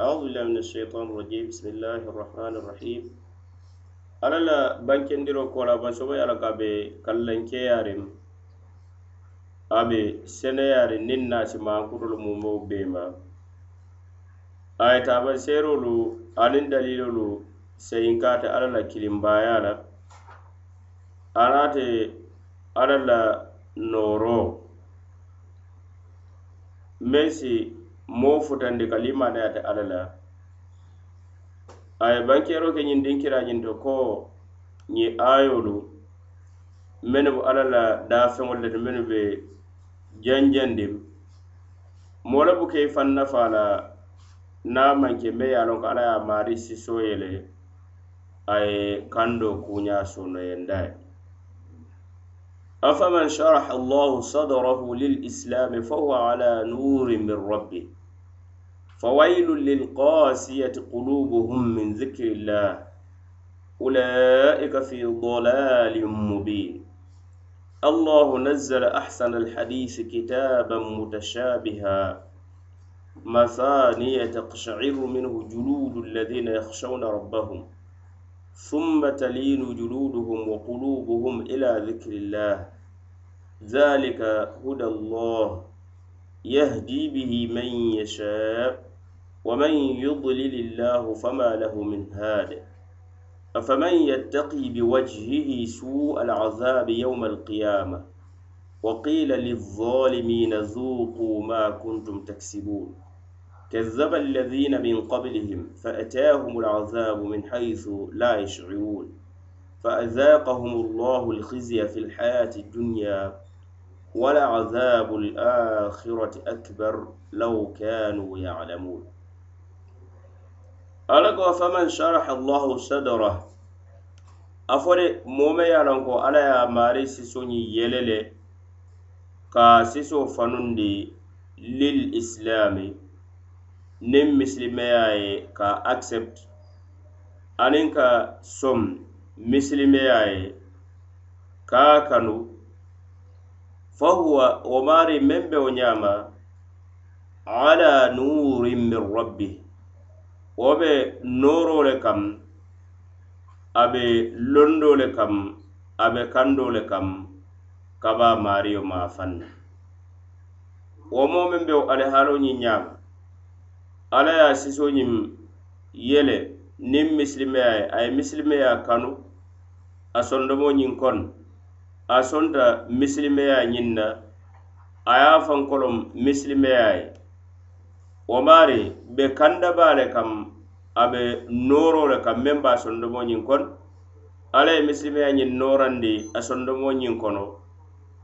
أعوذ بالله من الشيطان الرجيم بسم الله الرحمن الرحيم ala la bankendiro kola basobo ala ka be kallankeyarin abe seneyarin nin nasi mankutolu mumo bema ayetaba serolu anin dalilolu seyinkate ala la kilimbaya la anate ala la noro mesi moo futandi ka limanayata alla la a. Ye bankeero ke ñiŋ dinkirañiŋ to ko ñiŋ ayolu mennu be alla la daafeŋolu le ti mennu be janjandi. Moo la buka i faŋ nafaa la niŋ a maŋ ke mbe ye a loŋ ko alla ye a maari sisoo ye le a ye kandoo kuuñaa sonoyendaa ye afaman sharaha allahu sadarahu lilislam fahuwa ala nurin min rabbih فويل للقاسية قلوبهم من ذكر الله. أولئك في ضلال مبين. الله نزل أحسن الحديث كتابا متشابها. مثانية تقشعر منه جلود الذين يخشون ربهم. ثم تلين جلودهم وقلوبهم إلى ذكر الله ذلك هدى الله يهدي به من يشاء ومن يضلل الله فما له من هاد أفمن يتقي بوجهه سوء العذاب يوم القيامة وقيل للظالمين ذوقوا ما كنتم تكسبون كذب الذين من قبلهم فأتاهم العذاب من حيث لا يشعرون فأذاقهم الله الخزي في الحياة الدنيا ولعذاب الآخرة أكبر لو كانوا يعلمون. ألقى فمن شرح الله صدره. أفر مومي يالنكو على يا ماري سيسوني يللي كاسيسو فنندي للإسلام niŋ misilimeya ye ka accept. Aniŋ ka som misilimeya ye ka kanu. Fahuwa wo maari meŋ be wo ñaama ala nurin min rabbi. Wo be nooro le kam a be londo le kam a be kando le kam kaba mario ma fanna wo moo meŋ be wo alihaaloo ñiŋ ñaama ala ye a siso ñiŋ yele niŋ misilimeya ye a ye misilimeya kanu a sondomo ñiŋ kono a sonta misilimeya ñiŋ na a ye a fankolom misilimeya ye wo maari be kandaba le kam a be nooro le kam meŋ be a sondomo ñiŋ kono ala ye misilimeya ñiŋ noorandi a sondomo ñiŋ kono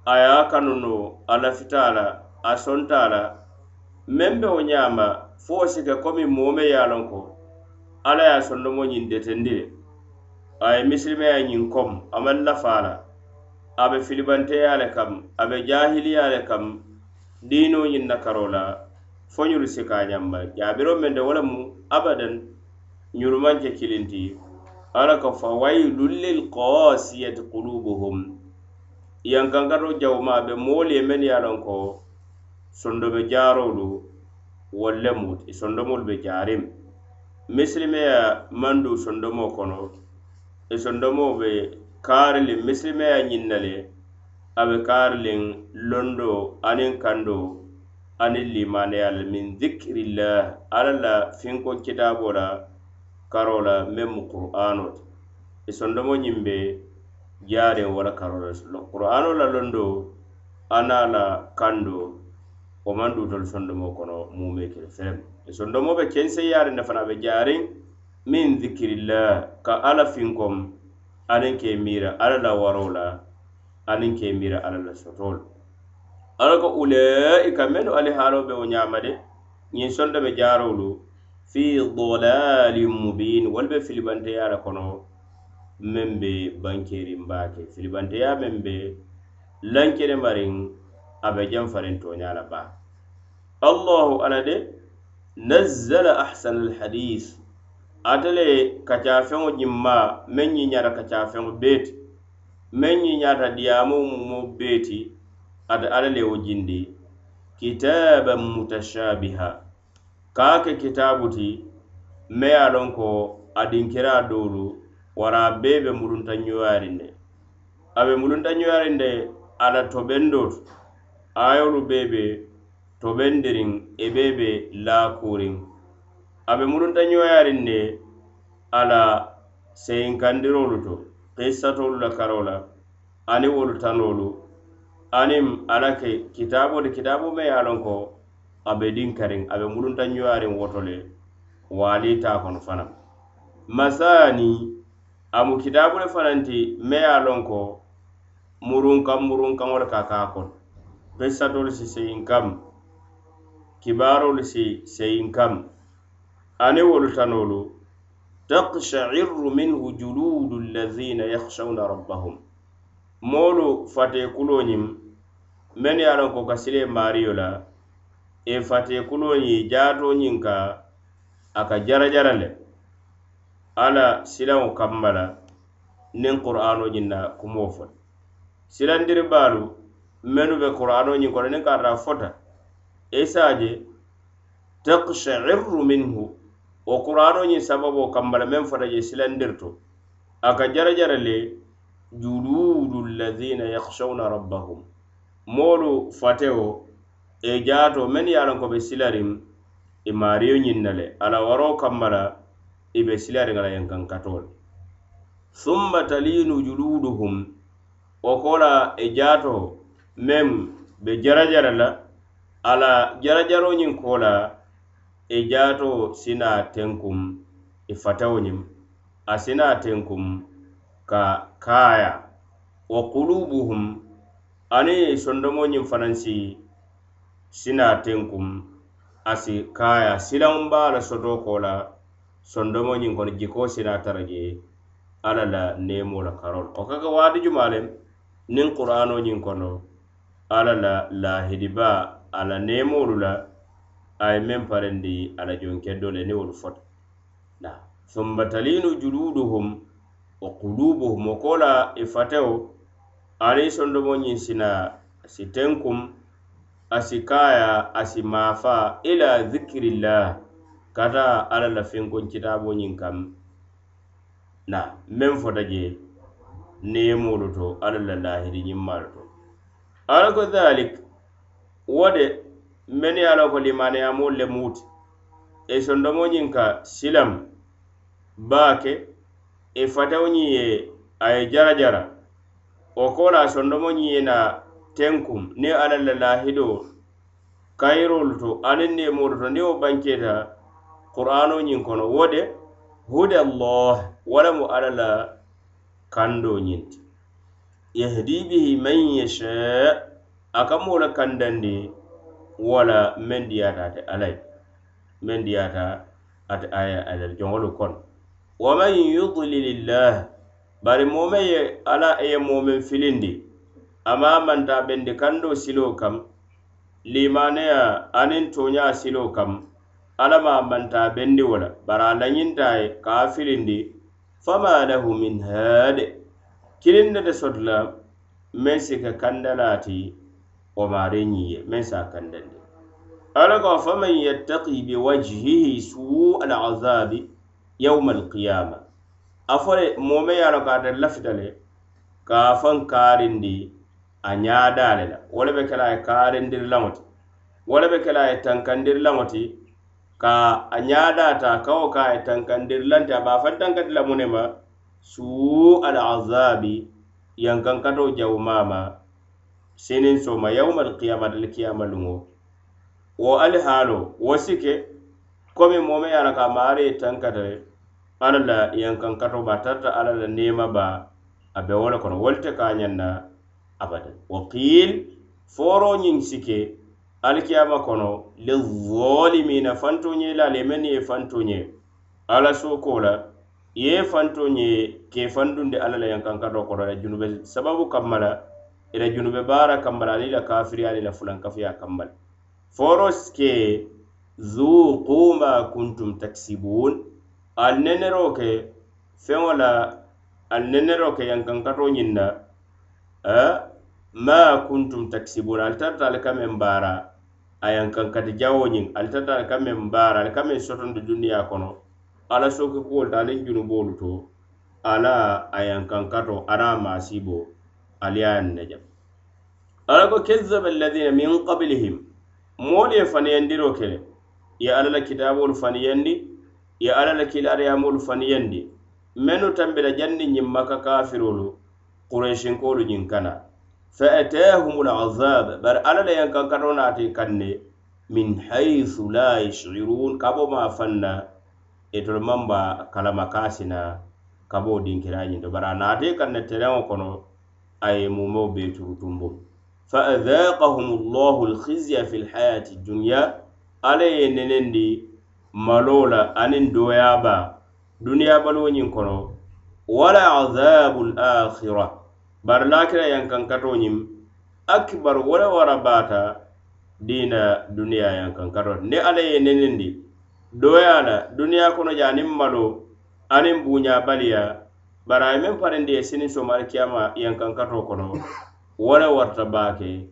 a ye a kanu no a lafita a la a sonta a la meŋ be wo ñaama fo wo si ke komi moo me ye a loŋ ko alla ye a sondomo ñiŋ detendi le a ye misilimeya ñiŋ kom a maŋ lafa a la a be filibanteya le kam a be jahiliya le kam diinoo ñiŋ na karo la fo ñolu si ka ñamma jaabiro meŋ de wo lemu abadan ñolu maŋ ke kilinti. Alla ko fa waylun lil qasiyati qulubuhum. Yankankaro jawma a be moolu ye meŋ ye a loŋ ko sondobe jaarolu wolu muti i e sondomolu be jaariŋ misilimeya mandu sondomo kono i sondomo be kaariliŋ misilimeya ñiŋ na le a be kaariliŋ londo aniŋ kando aniŋ limaneya la min zikirillah alla la finko kitaabo la karo la meŋ mu qur'ano ti e i sondomo ñiŋ be jaariŋ wala karo la qur'ano la londo ana la kando wo man duutolu sondomo kono mume kele ferem e sondomo be kenseyaariŋ ne fana be jaariŋ min zikirillah ka alla finkom aniŋ ke miira alla la waro la aniŋ ke miira alla la sotolu alla ko ulaika mennu ali haalo be wo ñaama de ñiŋ sondo be jaarolu fi dalalin mubin wolu be filibanteya la kono meŋ be bankeeriŋ baa ke filibanteya meŋ be lankene mariŋ a be janfariŋ toña la baa allahu ala de nazzala ahsana alhadis ate le kacafeŋo ñimma meŋ ñiñata kacafeŋo beeti. Meŋ ñiñata diyamo mumo beeti ate ala le wo jindi. Kitaban mutashabiha. Ka ke kitabu ti me ye a lon ko a dinkira doolu wara a bee be mulunta ɲoyarin ne a be mulunta ɲoyarin de a la tobendo tu ayolu bee be tobendiriŋ e bee be laakuriŋ a be mulunta ɲoyaariŋ ne a la seyinkandirolu to kissatolu la karo la ani wolu tanolu aniŋ ala ke kitaabolu kitaabo me ye a loŋ ko a be dinkariŋ a be mulunta ɲoyaariŋ woto le waali ta kono fana. Masani amu kitaabolu fanaŋ ti me ye a loŋ ko murunkaŋ murunkaŋo le ka kaa kono kissatolu si seyin kam kibarolu si seyin kam. Ani wolu tanolu taqsha'irru minhu juludu allazina yakhshawna rabbahum. Moolu fate kuloñim men ye a lon ko ka sile mario la e fate kuloñi jaatoñin ka a ka jarajara le. Ala silaŋo kamma la niŋ qur'anoñin na kumo fo silandiri baalu mennu be qur'ano ñiŋ kono niŋ kaata fota. Isaje je minhu. Wo qur'ano ñiŋ sababo kamba la meŋ fota je silandirto. A ka jara jara le juludu allazina yakhshawna rabbahum. Moolu fatewo e jaato men ye a loŋ ko be silarin e i mario ñiŋ na le. Ala waro kamba la i be silarin ala la summa talinu juluduhum wo kola e jaato meŋ be jarajara la ala jarajaro ñiŋ ko la i e jaato sina tenkum e i fatawo ñiŋ a sina tenkum ka kaaya. Wa qulubuhum ani sondomo ñiŋ fanaŋ si sina tenkum asi kaya silaŋ ba la soto ko la sondomo ñiŋ kono jiko sina tara je alla la neemo la karol. O kaka waati juma lem niŋ qur'ano ñiŋ kono alla la lahidiba ala nemolu la a ye meŋ parendi ala jonkeddo le ni wolu fota. Na summa talinu juluduhum wa qulubuhum wo ko la ifatewo e ani sondomo ñiŋ sina si tenkum asi kaya asi mafa ila zikirillah kata alla la fenkon kitabo ñiŋ kam. Na meŋ fota je neemolu to alla la lahiri ñiŋ maalu to. ala ko dhalik wo de men ye a la ko limaneyamolu le muti. E sondomo ñiŋ ka silam baake e fatawo ñiŋ ye a ye jara jara. Wo kola sondomo ñiŋ ye na tenkum niŋ alla la lahido kayirolu to aniŋ nemolu to niŋ wo banketa qur'ano ñiŋ kono wo de hudallah wala mu alla la kando ñinti yahdi bihi man yasha a ka moo la kandandi wala meŋ diyaata ate alla ye meŋ diyaata ate aya alal joŋolu kono wa man yudlilillah bari moo ye ala ye moo filindi ama manta bendi kando silo kam limaneya aniŋ toña silo kam alla ma manta bendi wo la bari a lañinta ye ka a filindi fama lahu min haade kilinda de sotla meŋ si ka kandalaati wo maari ñiŋ ye meŋ si a kandandi ala ko faman yattaki bi wajhihi suu alazabi yawma alqiyama a fo le moome ye a loŋ ko ate lafita le ka a faŋ kaarindi a ñaadaa le la. Wo le be ke la a ye kaarindiri laŋo ti. Wo le be ke la a ye tankandiri laŋo ti ka a ñaadaata kawo ka a ye tankandiri laŋ a be a faŋ tankandi la mu ne ma suu alazabi yankankato jawmama sinin soma yawmal qiyamata dal kiyama luŋo wo ali haalo wo sike komi moome ye a la ka maari ye tankata alla la yankankato ba tarta alla la neema ba a be wo le kono wolu te ka ñaŋ na abadan. Wa qil foro ñiŋ sike alikiyama kono lizalimina fanto ñe la ale meŋ ye fanto alla soko la ye fanto ñe ke fandundi alla la e yankankato kono e ila junube sababu kamma la ila junube baara kamma la ani la kafiri ani la fulankafiya kamma la foros ke zuqu ma kuntum taksibun al nenero ke feŋo la al nenero ke yankankato ñiŋ na ma kuntum taksibun ali tarta ali ka meŋ baara a yankankati jawo ñiŋ ali tarta ali ka meŋ baara ali ka meŋ sotondi duniya kono. ala soke kuwolu to aniŋ junuboolu to ala a yankankato ana a maasibo ali ye a ne jam ala ko kezzaba alladina min qablihim moolu ye faniyandiro ke le ye alla la kitaabolu faniyandi ye alla la kilaariyamolu faniyandi mennu tambita janni ñiŋ maka kafirolu qurayishinkolu ñiŋ kana. Fa atahum alazab bari alla la yankankato naati kaŋ ne min haythu la yashirun kabo ma fanna E itolu maŋ ba kalama ka kabo dinkira ñinto bari a naata i kaŋ ne tereŋo kono a ye mumoo bee turu tumbo faadhaqahum llahu alkhizya fi lhayati dunya ala ye nenendi maloo la aniŋ dooyaaba. Duniya baluwo ñiŋ kono wala azabu lakhira bari lakira yankankato ñiŋ akbar wala wara baata diina duniya yankankato ni ala ye nenendi doya la duniya kono je aniŋ malo aniŋ buña baliya. Bari a ye meŋ ye sini somo alikiyama yankankato kono. Wala warta bake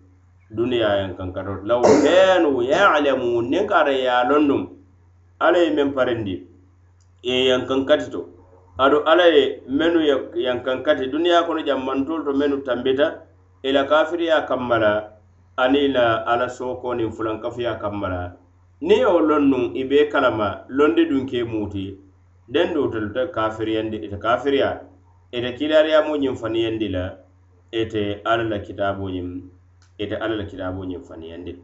duniya yankankato. Law kanu yalamun niŋ kata ye a londum alla ye meŋ ye yankankati to ado alla ye mennu yankankati. Duniya kono jammantolu to mennu tambita. Ila kafiriya kammala ani la ala sooko niŋ fulankafuya kammala niŋ ye wo loŋ nuŋ i be kalama londi dunkee muu ti denduu tolu te kafiriyandi ite kafiriya ite kiidaariyamoo ñiŋ faniyandi la ite alla la kitaaboo ñiŋ ite alla la kitaaboo ñiŋ faniyandi la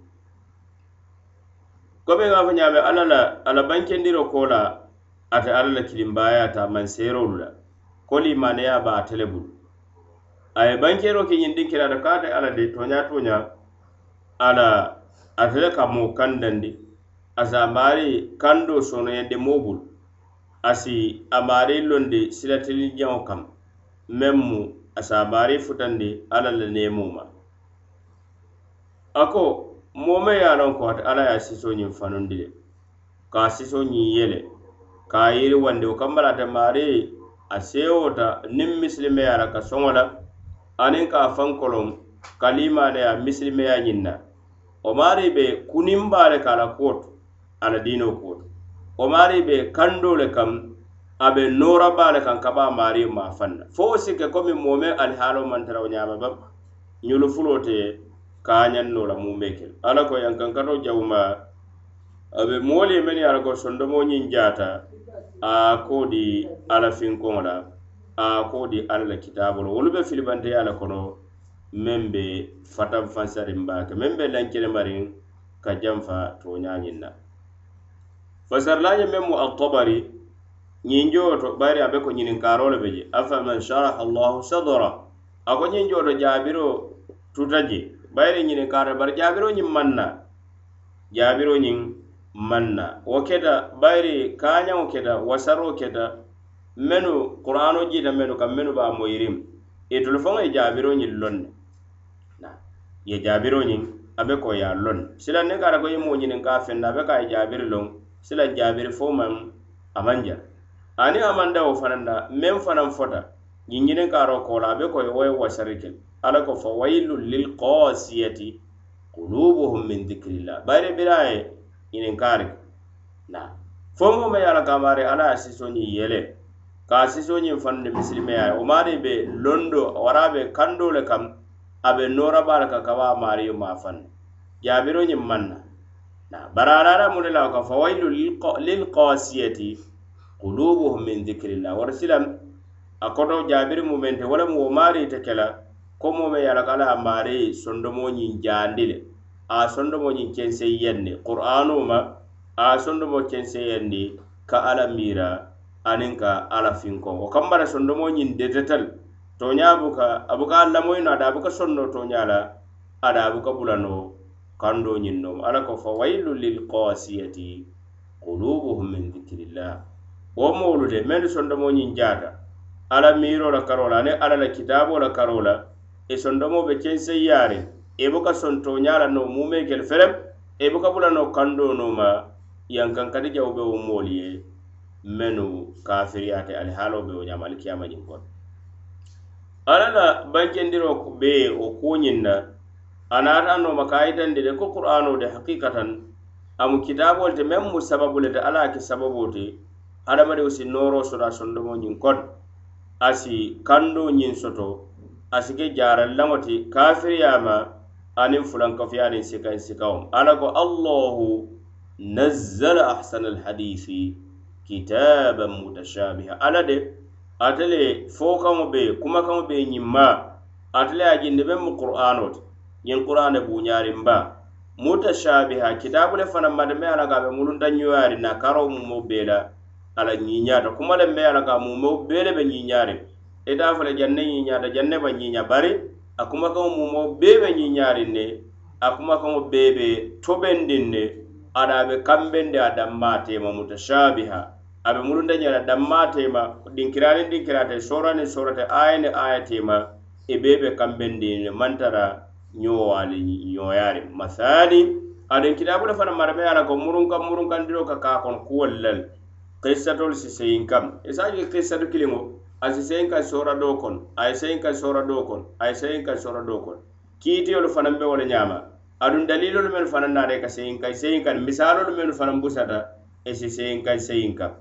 komi ŋa fo ñaame alla la alla bankendiro koo la ate alla la kilimbaaya ta manseerolu la koli maneya ba ate le bulu. A ye bankero ke ñindiŋ kirata ko ate alla de toña toña ala atele ka moo kandandi asi a maari kandoo soonoyandi moo asi a londe londi silatili jaŋo kam. Memmu mu asi a maari futandi alla la neemoo ma a ko moo meŋ ko fanundi ka siso sisoo yele. Ka a yiriwandi wo kambala ate maari a seewota niŋ ka songola. La ka a fankoloŋ kalimaane ye be kuninbaa le ka ala diino kuwoto o wo maari be kando le kam a be noraba le kaŋ kaba maario maa fanna. Fo wo si ke komi moo alihaalo mantara o wo ñaama bam ñulu fulo te ka a ñaŋ noo la mume ke ala ko yankankato jawuma a moolu ye men ye ala ko sondomoo ñiŋ jaata a ko di ala finkoŋo la a ko di ala la kitaabo lo wolu be filibanteya le kono meŋ be fatan fansarin baake meŋ be lankelemariŋ ka janfa tooñaañiŋ na fasarlaje meŋ mu altabari ñiŋ to bari a be ko ñininkaro le be je. Afaman sharaha allahu sadra a ko ñiŋ to jaabiro tuta je bayiri ñininkaro bari jaabiro ñiŋ maŋ na jaabiro ñiŋ maŋ wo keta bayiri kañaŋo keta wasaro keta menu qur'ano jita menu kam menu ba moyirim. E Itolu faŋo e ye jaabiro ñiŋ e loŋ ne ye jaabiro ñiŋ a be ko ye a loŋ sila ne ka ko ye moo ñininkaa feŋ na a be ka ye jaabiri loŋ. si jaabiri fo maŋ a maŋ ja aniŋ a maŋ dawo fanaŋ na meŋ fanaŋ fota ñiŋjiniŋ karo kola a be koye wo ye wasari kel ala ko fa wailun lil qasiyati qulubuhum min dhikrillah. Bayiri bira ye ñininkaari na fo moo me ye a la kamaari ala ye siso ñiŋ yele. Ka a siso ñiŋ fanaŋ ne misilimeya ye wo maari be londo wara be kando le kam a be nooraba le ka kaba a maariyo maa faŋ ne jaabiro ñiŋ maŋ na bararara mu la ka fa waylu lil qasiyati min dhikrillah. Wara silam akoto jabir mu mente wala mu mari te kala ko mo me yala kala mari sondomo nyin jandile a sondomo nyin kense yenne qur'anu ma a sondomo kense ka ala mira aniŋ ka ala finko o kambara sondomo nyin detetal toña buka abuka lamoyno ada abuka sonno toñala ada abuka bulano kando ñinnom ala ko fa waylu lil qasiyati qulubuhum min dhikrillah. Wo moolu de mennu e sondomo ñiŋ jaata. Ala miiro la karo la aniŋ ala la kitabo la karo la i e sondomo be kenseyaari i e buka sontoña la no mumee kel ferem i buka bula no kando no ma yankankati jaw be wo moolu ye mennu kafiriyaate alihaaloo be wo ñaama alikiyama ñin kono ala la bankendiro be wo kuñin na a naata nooma ka de ko qur'ano de haqiqatan amu kitabol te meŋ mu sababu le te alla ke sababoo te hadamadiŋo si nooro soto a sondomo ñiŋ kon. A si kandoo ñiŋ soto a si ke jaarallaŋo ti kafiriyama aniŋ fulankafuya aniŋ sikaŋ sikaŋo alla ko allahu nazzala ahsana alhadisi kitaban mutashabiha alla de ate le fokaŋo be kumakaŋo be ñiŋ ma ate le ye a jindi meŋ mu qur'ano ti. ñiŋ qur'ane buuñaariŋ ba mutashabiha kitaabu le fanaŋ mate me ala ka be mulunta ñoyaari na karo mumo bee la ala ñiiñaata kuma le me ala ka mumo bee le be ñiiñaariŋ ita e fo le janne ñiiñaata janne ba ñiña bari a kumakaŋo mumo bee be ñiiñaariŋ ne a kumakaŋo bee be tobendiŋ ne ada a be kambendi a dammaatema mutashabiha. A be mulunta ñala dammaatema dinkiraaniŋ dinkiraate sooraaniŋ soorate aya ni aya tema i e bee be kambendiŋ ne mantara ñowaali ñoyaari masali aɗin kitabula fana marame ala ko murunkan murunkandiro ka kaa kono kuwol lal kissatol si seyin kam. Isaji kissatu kiliŋo asi seyin kaŋ sora doo kono aye seyin kaŋ sora doo kono aye seyin kaŋ sora doo kono kiitiyolu fanaŋ be wo le ñaama aduŋ dalilolu mennu fanaŋ naata ka seyin kaŋ seyin kaŋ misaalolu mennu fanaŋ busata e si seyin ka seyin kaŋ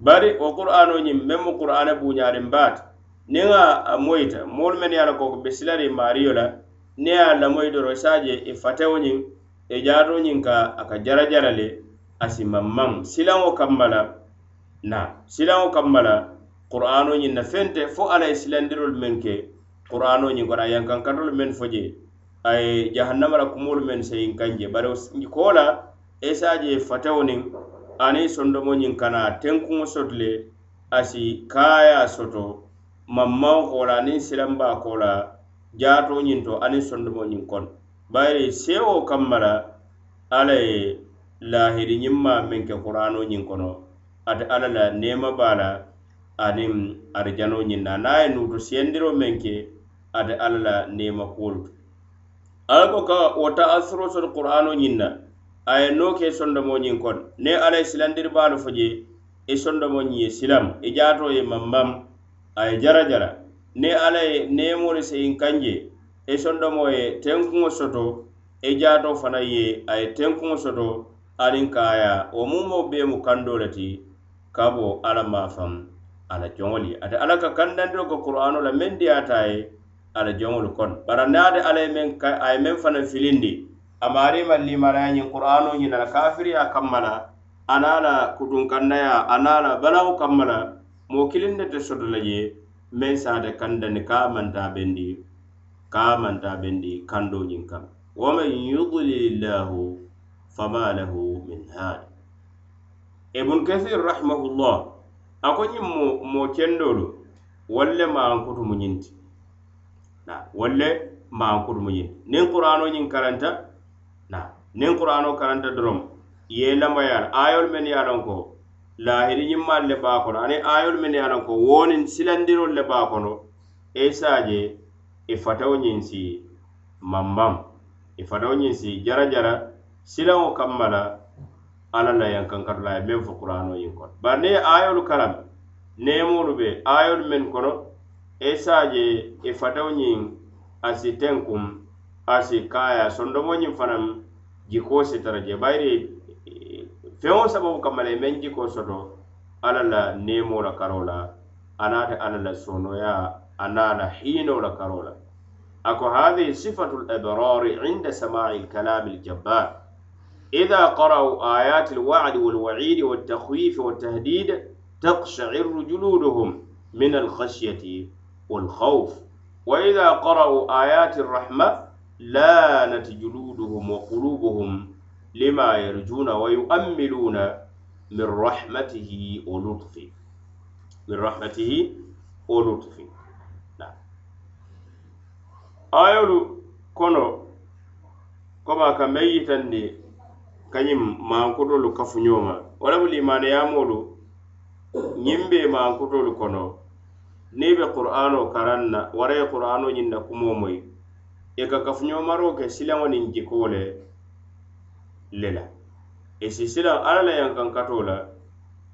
bari wo qur'ano ñiŋ meŋ mu qur'ana buuñaariŋ baata niŋ a moyita moolu mennu ye a la ko be silari maariyo la niŋ ye a lamoyi doro i e i fatewo ñiŋ i e jaato ñiŋ ka a ka jara jara le a si mammaŋ silaŋo kamma la na silaŋo kamma la qur'ano ñiŋ na fente fo alla ye silandirolu meŋ ke qur'ano ñiŋ kono a yankankatolu meŋ fo je a ye jahannama la kumolu meŋ seyiŋ kaŋ je bari ko la i se fatewo niŋ aniŋ sondomo ñiŋ kana tenkuŋo soto le a si kaaya soto mammaŋo ko la aniŋ silanbaa ko la jaato ñiŋ to aniŋ sondomo ñiŋ kono bayiri sewo kamma la alla ye lahiri ñiŋ ma meŋ ke qur'ano ñiŋ kono ate alla la neema baa la aniŋ arijano ñiŋ na naŋ a ye nuutu siyendiro meŋ ke ate alla la neema kuwolu to alla ko ka wo ta'asuro soto qur'ano ñiŋ na a ye noo ke sondomo ñiŋ kono ne alla ye silandiri baalu fo je i e sondomo ñiŋ ye silam i jaato ye mambam a ye jara jara ne alla ye neemoolu seyin kanje i sondomo ye tenkuŋo soto i jaato fanaŋ ye a ye tenkuŋo soto aniŋ kaaya wo mumo bee mu kandoo le ti ka bo alla maafaŋ ala joŋolu ye ate alla ka kandantiro ko qur'ano la meŋ diyaata ye ala joŋolu kono bari niŋ ate alla ye meŋ a ye meŋ fanaŋ filindi. A maarima limaraya ñiŋ qur'ano ñina la kafiriya kamma la ana la kutunkannaya ana la balawo kamma la moo kiliŋ ne te soto la je meŋ saate kandani ka manta bendi ka manta bendi kando ñiŋ kam waman yudlilillahu fama lahu min hadi ibn kathir rahimahullah ako ñiŋ mo mo kendolu walle maankutu mu ñinti na walle maankutu mu ñinti niŋ qur'ano ñiŋ karanta? Na niŋ qur'ano karanta dorom ye lamayal ayol men ye lon ko lahiri ñimmaalu le baa kono aniŋ ayolu minnu ye a loŋ ko woniŋ silandirolu le baa kono isa e je i e fatawo ñiŋ si mambaŋ i e fatawo ñiŋ si jara jara. Silaŋo kamma la alla la yankankatula ye meŋ fo kurano ñiŋ kono. Bari niŋ ye ayolu karam neemoolu be ayolu meŋ kono. Isa je i fatawo ñiŋ a si tenkum a si kaaya sondomo ñiŋ fanaŋ jikoo si tara je bayiri feŋo sababu kamma la meŋ jiko soto alla la neemo la karo la anaate alla la sonoya ana la hiino la karo la ako hadihi sifatu labrari inda samai lkalami ljabbar إذا قرأوا آيات الوعد والوعيد والتخويف والتهديد تقشعر جلودهم من الخشية والخوف وإذا قرأوا آيات الرحمة لانت جلودهم وقلوبهم lima yarjuna wa yu'ammiluna min rahmatihi wa lutfi. Min rahmatihi wa lutfi. Ayolu kono koma ka meŋ yitandi mankutolu kafuñoma ma walamu limaneyamolu ñiŋ be mankutolu kono ni be qur'ano karanna wara ye qur'ano ñiŋ na kumoo moyi i e ka kafuñomaro ke silaŋo niŋ jikoo le le e la i si silaŋ alla la yankankato la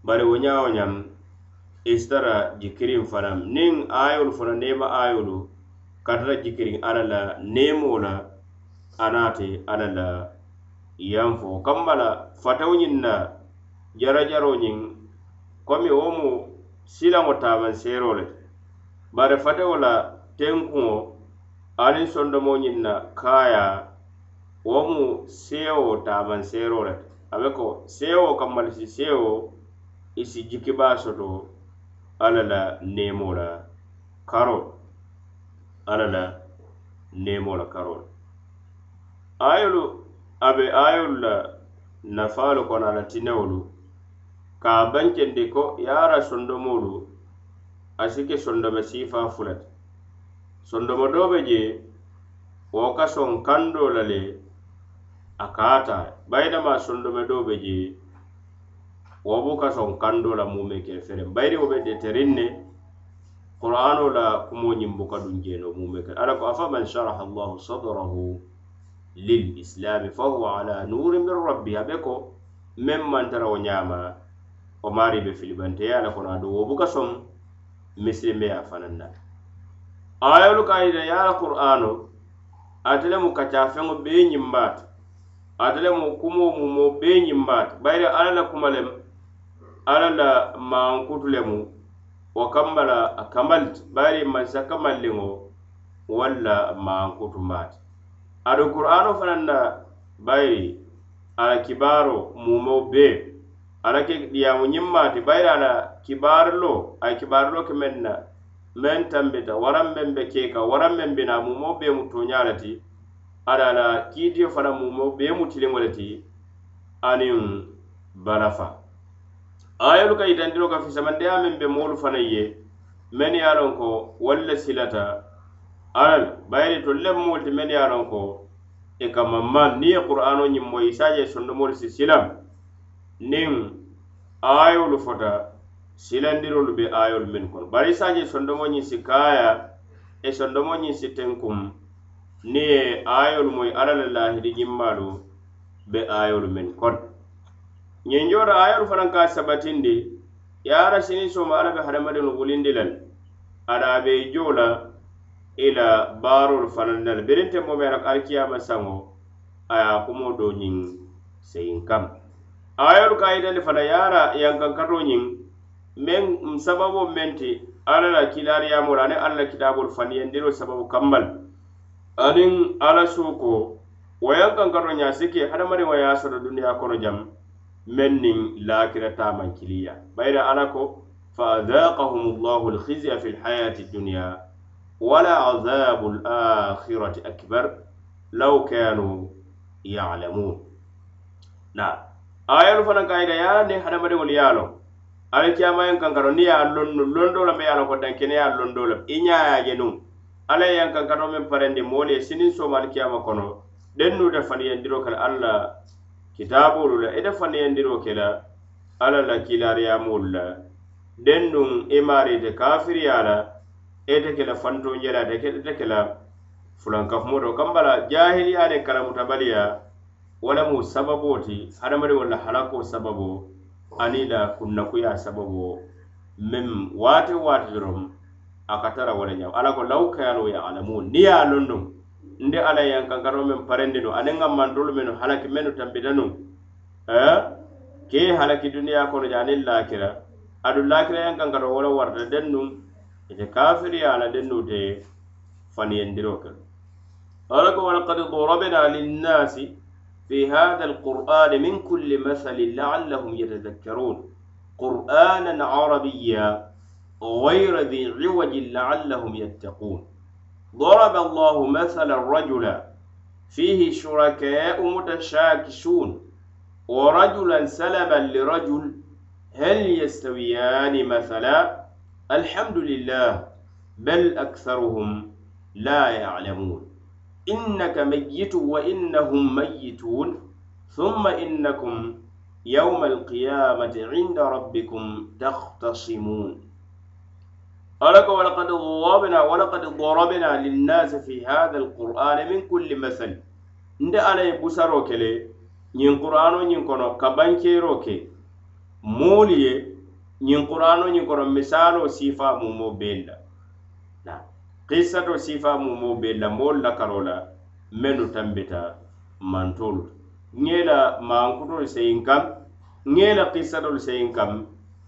bari wo ñawo ñaŋ i e si jikiriŋ fanaŋ niŋ ayolu fana neema ayolu katara jikiriŋ alla la neemo la anaate alla la yan fo kamma la fatawo ñiŋ na jarajaro ñiŋ komi wo mu silaŋo taamanseero le bari fatawo la tenkuŋo aniŋ sondomo ñiŋ na kaaya wo mu seewo taaman seero le ti a be ko seewo kammalisi seewo i si jikibaa soto alla la neemoo la karo alla la neemoo la karo ayolu a be ayolu la nafaalu kono a la tinewolu ka a bankendi ko ye sondomolu ra sondomoolu a si ke sondome siifaa fula sondomo doo be je wo ka soŋ kandoo la le a kaata. Bayinama sondome doo be je wobu ka soŋ kando la mume ke fereŋ bayiri wo be deteriŋ ne qur'ano la kumo ñiŋ buka duŋ jeno mume ke. Ala ko afaman sharaha allahu sadrahu lil lilislami fahuwa ala nurin min rabbi a be ko meŋ mantara wo ñaama o maari be filibanteya la kono ado wo buka soŋ misilimeya fanaŋ na ayolu ka yita ye ala qur'ano ate lemu kaca feŋo bee ñimbaatu ate le lemu kumoo mumoo bee ñimmaati bayiri alla la kuma lem alla la maankutu lemu wo kamma la a kamalti bayiri mansa kamalliŋo walla maankutu maati adu qur'ano fanaŋ na bayiri ala kibaaro mumo bee ala ke diyaamu ñimmaati bayiri ala kibaarilo a kibaarilo ke meŋ na meŋ tambita waraŋ meŋ be keeka waraŋ meŋ bina mumo bee mu tooñaa le ti ada la kiitiyo fana mumo bee mu tiliŋo le ti aniŋ balafa ayolu ka yitandiro ka fisamandiya meŋ be moolu fana ye men ye a loŋ ko wolu le silata. Ala le bayiri tolu le moolu ti men ye a loŋ ko i ka mammaŋ niŋ ye qur'ano ñiŋ moyi i se a je sondomolu si silam niŋ ayolu fota silandirolu be ayolu men kono. Bari i sondomo ñiŋ si kaaya e sondomo ñiŋ si tenkum niŋ ye ayolu moyi alla la lahidi ñimmaalu be ayolu men kono ñiŋ joota ayolu fanaŋ ka sabatindi ye ala sini soma alla be hadamadiŋolu wulindi la ada be joo la i la baarolu fanaŋ na le birinte moo meera alikiyama saŋo a ye a kumo do ñiŋ seyin kam. Ayolu ka yitandi fana ye ala yankankato ñiŋ meŋ sababo meŋ ti alla la kilaariyamoolu aniŋ alla la kitaabolu faniyandiro sababu kambal. aniŋ ala suuko wo yaŋ kankaro ñaa si ke hadamadiŋo ye a soto duniya kono jam meŋ niŋ laakira taamaŋ kiliya. Bayira alla ko فأذاقهم الله الخزي في الحياة الدنيا ولا عذاب الآخرة أكبر لو كانوا يعلمون نعم آية فانا قايدة يا ني حدما دي وليا لو على كيما ين كانكرو ني يا لون لون دولا مي يا لو كدان كني يا لون دولا إنيا يا جنون alla ye yankaŋ kato meŋ parendi moolu ye siniŋ soomaali alikiyama kono dennu dennuuta faniyandiro ke la alla kitaabolu la ite faniyandiro ke la alla la kilariyamolu la. Denduŋ i maari ite kafiriya la ite ke la fantoñela ite ke la fulankafumoto kamba la jahiliya niŋ kalamutabaliya wala mu sababo ti hadamadiŋo la halako sababo aniŋ la kunnakuya sababo meŋ waati waati doroŋ a ka tara wala ñaw ala ko law kayano yalamun niŋ ye a loŋ nuŋ nde ala ye kankaroo meŋ parendi nu aniŋ ŋa mantolu mennu halaki mennu tambita nuŋ eh? ke ye halaki duniya kono je aniŋ lakira adu lakira yankankaro kankaroo wo le warata den nuŋ ite kafiriya la den nu te faniyendiroo ke ala ko walakad dorobena linnasi fi hada alqur'ani min kulli masalin laallahum yatadakkarun qur'anan arabiya غير ذي عوج لعلهم يتقون. ضرب الله مثلا رجلا فيه شركاء متشاكسون ورجلا سلبا لرجل هل يستويان مثلا؟ الحمد لله بل أكثرهم لا يعلمون. إنك ميت وإنهم ميتون ثم إنكم يوم القيامة عند ربكم تختصمون. ألك ولقد ضربنا ولقد ضربنا للناس في هذا القرآن من كل مثل عند أنا يبصروا كله ñiŋ qur'ano ñiŋ kono ka bankero ke moolu ye ñiŋ qur'ano ñiŋ kono misalo sifa mumo bella na qissato sifa mumo bella moolu la karo la mennu tambita mantolu ŋela mankutolu seyin kam ŋela kissatolu seyin kam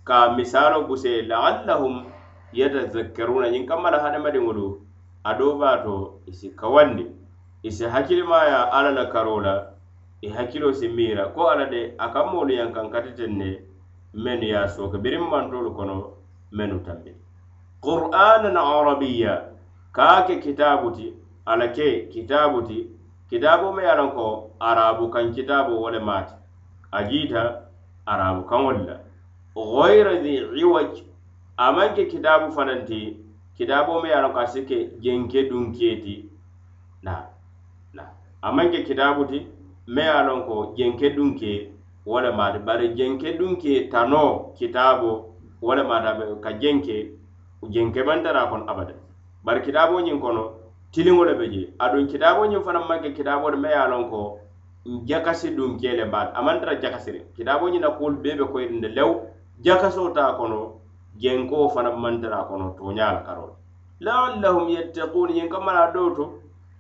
ka misalo buse laallahum yatazakkaruna ñiŋ kamma la hadamadiŋolu a dobato isi kawandi isi hakkilimaya alla la karo la i hakkilo si mira ko alla de a ka moolu yaŋ kaŋ katiten ne mennu ye a sooke biriŋ mantolu kono mennu tambi. Qur'anan arabiya ka ke kitabu ti alla ke kitabu ti kitabo me ye a ko arabu kaŋ kitabo wo le maati a jiita arabu kaŋolu la. Ghayra dhi iwaj amaŋ ke kitabu fanaŋ ti kitabo me ye a loŋ ko a si ke jenke dunkiye ti na na. Amaŋ ke kitabu ti me ye a loŋ ko jenke dunke wo le maati bari jenke dunke tano kitabo wo le maata ka jenke jenke maŋ tara kono abada. Bari kitabo ñiŋ kono tiliŋo le be je. Aduŋ kitabo ñiŋ fanaŋ maŋ ke kitabo le me ye a loŋ ko jakasi dunke le baati a maŋ tara jakasi le kitabo ñiŋ na kuolu bee be koyirinde lew jakaso ta kono jenko fana mantara kono toñala karol. Laallahum yettakun yen kamala do to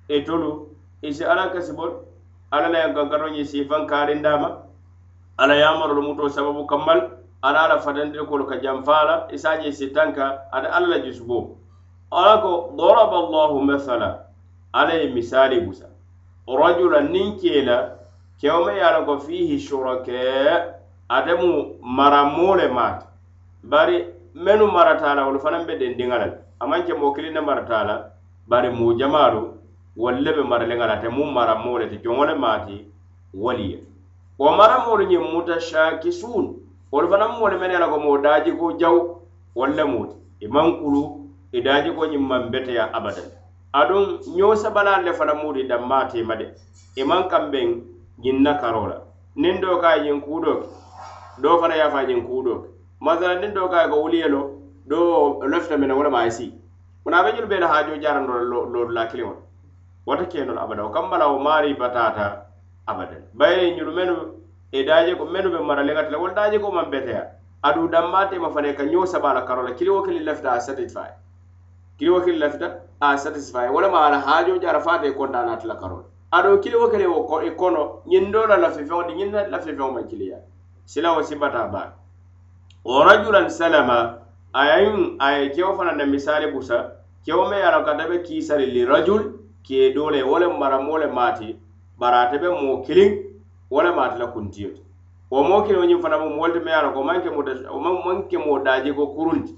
e tolu e isi ala kasibol ala la yankankaro ye sifan karindama ala yamarolu muto sababu kammal ala ala fatandiri kolu ka janfala isaje sitanka e ada ala la jusubo ala ko daraba allahu mathala ala ye misali busa rajula nin kela kewme ye ala ko fihi shuraka ademu maramoo le bari menu maratala wolu fanaŋ be dendiŋa la le a maŋ ke moo kiliŋ ne marata bari muu jamaalu wolu le be maraliŋa la te muŋ mara moo le ti joŋo le maati wolu ye wo mara moolu ñiŋ mutashakisuun wolu fanaŋ moolu mene la ko moo daajiko jaw wolu le muu ti i maŋ kulu i daajiko ñiŋ maŋ beteya abadan. Aduŋ ñoo sabalaŋ le fanaŋ muu ti danmaa tiima de i maŋ kambeŋ ñiŋ na karo la niŋ doo ka a ñiŋ kuu doo ke doo fanaŋ ye a fo ñiŋ kuu doo ke masala nin do kay ko wuli ye lo doo lafita meŋ na e wo lemu a be ñolu bee la haajoo jaarando e loolu la kilimo wata keno abada. O kambala o mari batata abada baye nyuru menu e daje ko menu be mara leŋati la wolu daje ko maŋ beteya aduŋ dammaatema fanaŋ ka ñoo saba la karo la kiliwo kili lafita a satisfy. Kiliwo kili lafita a satisfy. Wala ma ala hajo jara fate ko konta naati la karo la aɗo kili wo e ko e kono ñiŋ doo la lafifeŋo la ñiŋ lafifeŋo ma kiliya. Sila wo sibata ba wo rajulan salama a aye kewo fana na misali busa kewo me yara ka loŋ kata li rajul ke dole wole mara mole mati le maati bari ate be moo kiliŋ wo le la kuntiyo. Wo mo kilin ñiŋ fana mo wolu me yara ko manke mo maŋ manke mo daji ko kurunti.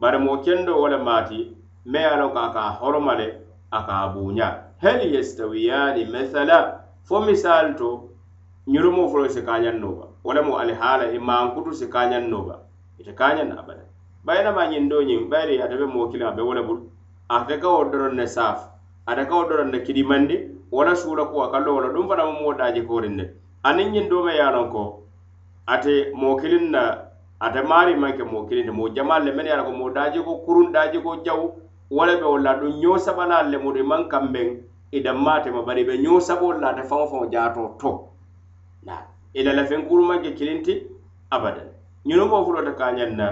Bare mo kendo wole mati me yara ka ka hormale aka le hal yastawiyani mathala fo misal to nyurumo fulo se ka a ba wo lemu alihaala i e maankutu si kaañaŋ noo ba ite kaañaŋ na abada bayina ma ñiŋ doo ñiŋ bayiri ate be moo kiliŋ a be wo le bulu ate ka wo doroŋ ne saafu ate ka wo doroŋ ne kidimandi wo la suula kuwa ka loo wo la ɗum fanaŋ mu moo daaji kooriŋ ne. Aniŋ ñiŋ doo me ye a loŋ ko ate moo kiliŋ na ate maari maŋ ke moo kiliŋ ti moo jamaalu le mennu ye a loŋ ko moo daajiko kuruŋ daajiko jawu wo le be wo la ɗum ñoo sabalaalu le mudu i maŋ kambeŋ i e danmaa tema bari i be ñoo saboolu la ate faŋo faŋo jaatoo to. Naa i la lafenkuru maŋ ke kilinti abadan. Ñunu mo fulota ka ñaŋ na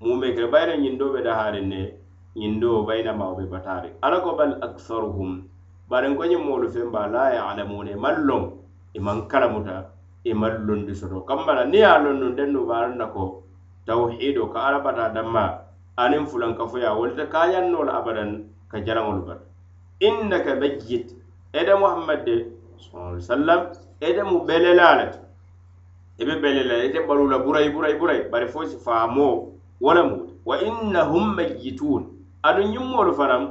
mume kele bayira ñindo be daharin ne ñindo bayinama wo be batari ala ko bal aksaruhum bari ko ñiŋ moolu feŋ ba la yalamuna i maŋ loŋ e i maŋ kalamuta i e maŋ londi soto. Kamma la niŋ ye a loŋ nuŋ dennu baarin na ko tawhido ka ala bata danma aniŋ fulankafoya wolu te kaañaŋ noo la abadan ka jalaŋolu bata innaka mayyit ede muhammad de sallam ede mu belela le ti i be bele la ite balula burayi burayi burayi bari fo si faamo wo le mu. Wa innahum mayyitun. Aduŋ ñimmoolu fanaŋ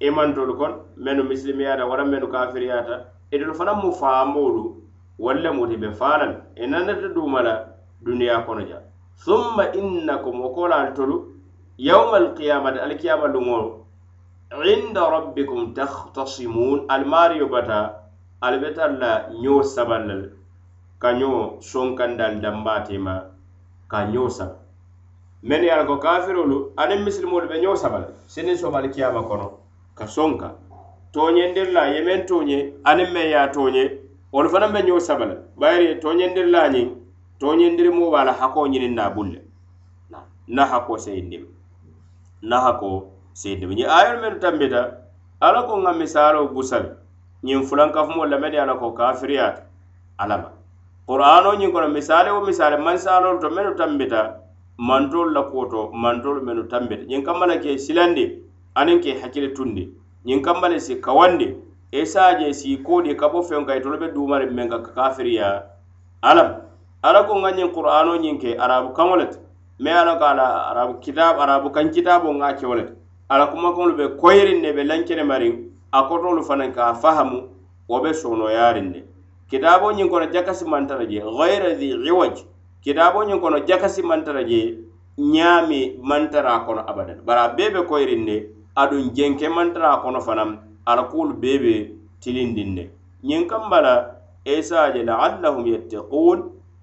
i e mantolu kono mennu misilimeyaata wara mennu kafiriyaata itolu e fanaŋ mu faamolu wolu le muti be faala i e nanata duuma la duniyaa kono ja summa innakum wo koolaalu tolu yawma alqiyamati alkiyama luŋo inda rabbikum takhtasimun almaario bata ali be tara la ñoo saballa le ka ñoo sonkandal dambatima ka ñoo saba men ye a ko kafirolu aniŋ misilimolu be ñoo saba le sinin sobali kiyama kono ka sonka. Toñendirla ye men toñe aniŋ meŋ ye a toñe wolu fanaŋ be ñoo saba le bayiri toñendirla ñiŋ toñendirimo be a la hakoo ñiniŋ na bulle. Na hakoo seyindimi na hakoo seyindimi ñiŋ ayolu mennu tambita ala ko ŋa misaaloo busali ñiŋ fulankafumo lamedi ala ko kafiriyaata alama. qur'ano ñiŋ kono misale wo misale mansalolu to mennu tambita mantolu la kuwo to mantolu mennu tambita. Ñiŋ kamma la ke silandi aniŋ ke hakkili tundi. Ñiŋ kamma le si kawandi e saje si koodi e ka bo feŋ ka itolu e be duumariŋ meŋ ka kafiriya. Alam ala ko ŋa ñiŋ qur'ano ñiŋ ke arabu kaŋo le ti mais ala ko ala arabu kitab arabu kaŋ kitabo ŋa kewo le ti ala kumakaŋolu be koyiriŋ ne be lankene mariŋ a kotolu fanaŋ ka fahamu wo be sonoyariŋ ne kitabo ñiŋ kono jakasi mantara je gayra dhi iwaj. Kitabo ñiŋ kono jakasi mantara je ñaami mantara kono abadan. Bari a bee be koyiriŋ ne aduŋ jenke mantara kono fanaŋ ala kuwolu bee be tilindiŋ ne ñiŋ kamba la esaje laallahum yattaqun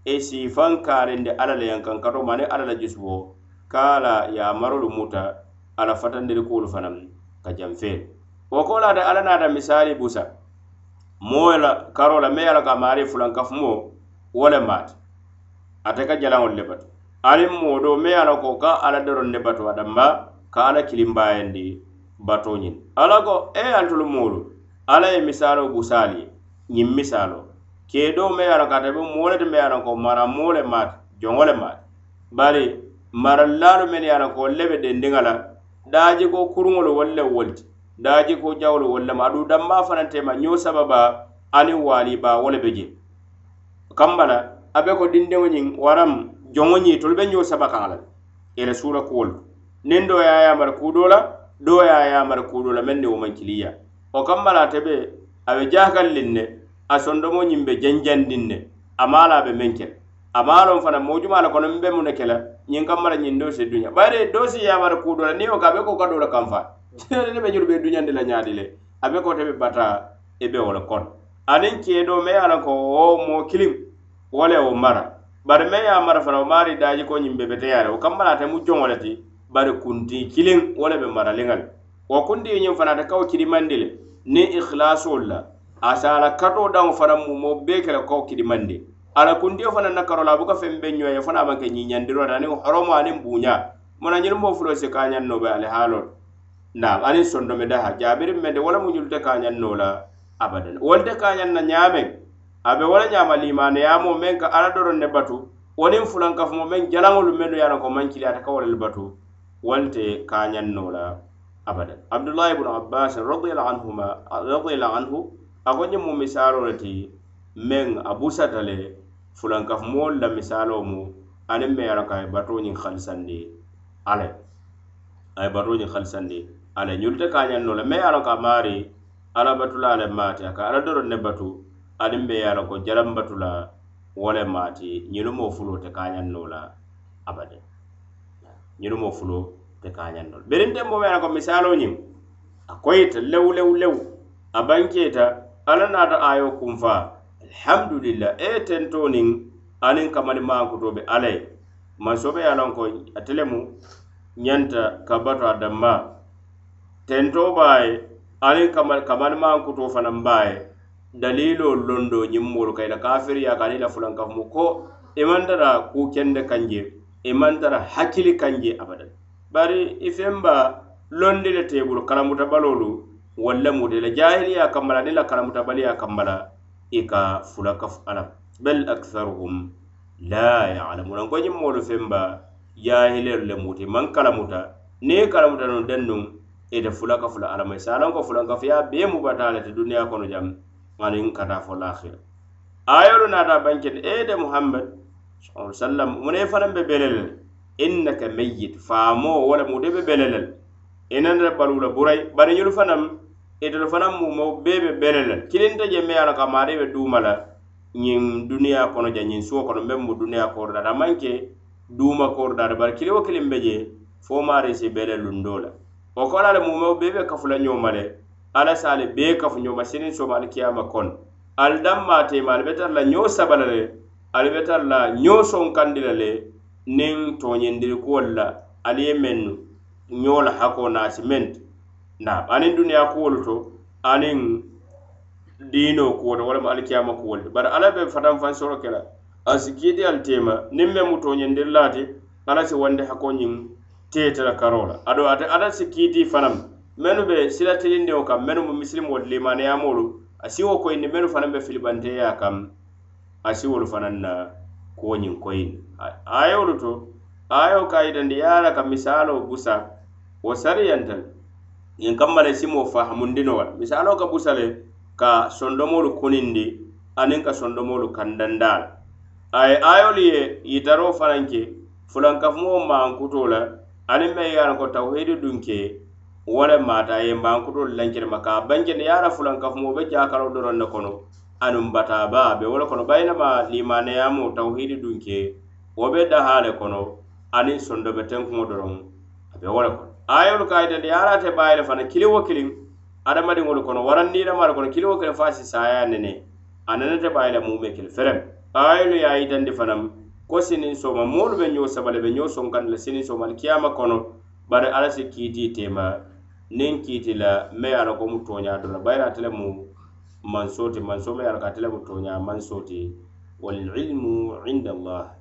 e sifaŋ kaarindi alla le yankaŋ kato mani alla la jusubo ka la yamarolu muta ala fatandiri kuwolu fanaŋ ka janfeelu wo ko laata alla naata misali busa. moo la karo la me ye la ka maari fulankafumoo wo le maati ate ka jalaŋolu le batu aniŋ moo do me ye la ko ka ala doroŋ ne batu adamba ka ala kilimbayandi bato ñiŋ ala ko e antolu moolu ala ye misaaloo busaali ye ñiŋ misaaloo kee doo me ye la ko ate be moo le ti me ye la ko mara moo le maati joŋo le maati. Bari marallaalu men ye la ko le be dendiŋa la daajiko kuruŋolu wolu le wolu ti daaji ko jawlu walla ma. Aduŋ danma fanaŋ tema ñoo sababa aniŋ waaliba wo le be je. Kamba la a be ko dindiŋo ñiŋ waraŋ joŋo ñiŋ tolu be ñoo saba kaŋa la i la suura kuwolu niŋ doo ye a yamara kuudoo la doo ye a yamara kuudoo la meŋ ne wo maŋ kiliya. Wo kamba la ate be a be jaakaliŋ ne a sondomo ñiŋ be janjandiŋ ne a maa la a be meŋ ke a maa loŋ fanaŋ moo jumaa le kono m be mu ne ke e la ñiŋ kamba la ñiŋ doo si duña bari doo si yamara kuudoo la niŋ wo ka a be ko ka doo la kanfaa ne be ñunu be duñandi la ñaadi le. A be kote e ɓe bata i be wo le kono aniŋ keedo me ye a la ko wo moo kiliŋ wo le wo mara. Bari me ye a mara fana wo maari daaji ko ñiŋ be le wo kamma naate mu joŋo le ti bari kunti kiliŋ wo le be maraliŋa le wo kundi ñiŋ fana ate kawo kidimandi le niŋ ikhilasol la. A si a la katoo daŋo fana mu moo bee ke le kawo kidimandi ala kuntiyo fana na karola a buka feŋ be ñoye fana a maŋ ke ñiñandiro ta aniŋ horomo aniŋ buuña mona ñiŋ moo fulo si ka no be alihaalol naam aniŋ sondome daha jaabiriŋ mende wo le mu te kañaŋ no la abadan. Wolu te kañaŋ na ñaameŋ a be wo le ñaama limaneyamo meŋ ka alla doroŋ ne batu wo niŋ fulankafumo meŋ jalaŋolu mennu ye a ko maŋ kili ate ka wo le batu wolu te kañaŋ no la abadan. Abdulahi ibnu abbas radiallahu anhuma radiallahu anhu a ko ñiŋ mu misalo le ti meŋ a busata le fulankafumolu la misalo mu aniŋ me ye a la ko a ye bato ñiŋ halisandi alla a ye bato ñiŋ halisandi. ala ñulta ka ñanno le mai ala ka maari ala batula ale maati a ka ala doroŋ ne batu aniŋ be ye a la ko jalaŋ batula wo le maati ñinu moo fulo te kañaŋ ñanno la abade. Ñinu moo fulo te kañaŋ ñanno le beriŋ tembo be a la ko misaaloo ñiŋ a koyita lewu lewu lewu a bankeeta ala naata ayo kunfa alhamdulillah e tento niŋ aniŋ kamali maankuto be ala ye mansobe ye a loŋ ko ate lemu ñanta ka bato a danmaa tento baaye aniŋ kamandimaŋ kuto fanaŋ baa ye daliloo londo ñiŋ moolu kafiriya ka aniŋ i la fulankafumo ko e i maŋ tara kuu kende kaŋ je i e tara hakkili kaŋ je abadan. Bari ifemba londi le te i kalamuta baloolu walla muta i la jahiliya kambala aniŋ la kalamutabaliya kamma la i ka fula kafu ala bal aktharuhum la yalamunan ko ñiŋ femba jahilelu le muti maŋ kalamuta niŋ i kalamuta nuŋ dennuŋ ite fula ka fula alla ma i se a loŋ ko fulankafiya bee mubata le te duniya kono jam aniŋ kata fo lahira ayolu naata e de muhammad saa sallam mune i fanaŋ be bele innaka mayyit faamoo wala mu de be bele le le inanata baluu la bari ñolu fanaŋ itolu fanaŋ mumo bee be bele le kilinta je me ala ka maari be duuma la ñiŋ duniyaa kono ja ñiŋ suo kono meŋ mu duniya kooru daada a maŋ ke duuma kooru daada bari kili wo kiliŋ be je fo maari si bele lundoo la wo kola le mumeo bee be kafula ñoma le. Alla se ale bee kafu ñoma sinin soma alikiyama kono. Ali danma tema ali be tara la ñoo sabala le ali be tara la ñoo sonkandi la le niŋ toñindirikuwolu la ali ye mennu ñoo la hako naasi meŋ naam aniŋ duniya kuwolu to aniŋ diino kuwo to walama alikiyama kuwolu to bari alla be fatanfaŋ soro ke la a si kiiti ali tema niŋ meŋ mu toñindiri laati alla si wandi hako ñiŋ teete la karoo la aduŋ ate alla si kiiti fanaŋ mennu be sila tilindiŋo kaŋ mennu mu misilimoolu limaneyamolu a siwo koyindi mennu fanaŋ be filibanteya kam a siwolu fanaŋ na kuwo koyindi ayolu to ayo ka yitandi ye a la ka misalo busa wo sariyanta ñiŋ kamma le simo fahamundinoo wala misaaloo ka busa le ka sondomolu kunindi aniŋ ka sondomolu kandanda la a ayolu ye yitaro fanaŋ ke fulankafumo maankuto la aniŋ meŋ ye a loŋ ko tawhidi dunke wo le maata a ye mankutolu lenkirima ka a bankene ye a la fulankafumo wo be jaakaloo doroŋ ne kono aniŋ bataaba be wo le kono bayinama limaneyamu tawhidi dunke wo be daha le kono aniŋ sondobe tenkuŋo doroŋ a be wo le kono. Ayolu ka yitandi ye a la te baayi le fana kiliŋ wo kiliŋ adamadiŋolu kono warandiidama le kono kiliŋ wo kiliŋ fo a si saaya nene a nenete baayi le muŋ kili ferem. Ayolu ye a yitandi fanaŋ ko sinin soma moolu be ñoo sabale be ñoo sonkandi la sinin soma kiyama kono bari alla si kiiti tema. Niŋ kiiti la me ye a la ko mu tooñaa do la bayiri ate le mu mansoo ti mansoo me ye a la ko ate le mu tooñaa mansoo ti walilmu inda allah